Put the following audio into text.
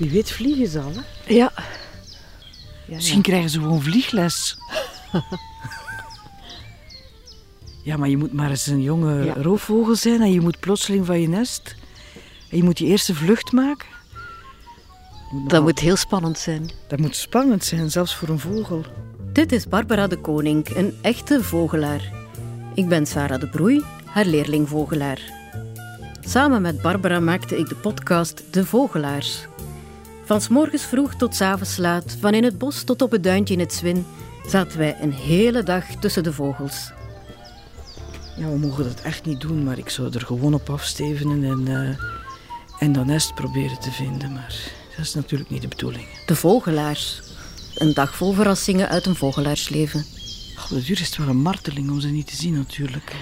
Wie weet vliegen ze al, hè? Ja. Ja, Misschien krijgen ze gewoon vliegles. ja, maar je moet maar eens een jonge Ja. roofvogel zijn en je moet plotseling van je nest. En je moet die eerste vlucht maken. Je moet Dat moet heel spannend zijn. dat moet spannend zijn, zelfs voor een vogel. Dit is Barbara de Koning, een echte vogelaar. Ik ben Sarah de Broei, haar leerling vogelaar. Samen met Barbara maakte ik de podcast De Vogelaars. Van 's morgens vroeg tot 's avonds laat, van in het bos tot op het duintje in het Zwin, zaten wij een hele dag tussen de vogels. Ja, we mogen dat echt niet doen, maar ik zou er gewoon op afstevenen en, eh, en dat nest proberen te vinden. Maar dat is natuurlijk niet de bedoeling. De Vogelaars. Een dag vol verrassingen uit een vogelaarsleven. Op de duur is het wel een marteling om ze niet te zien natuurlijk.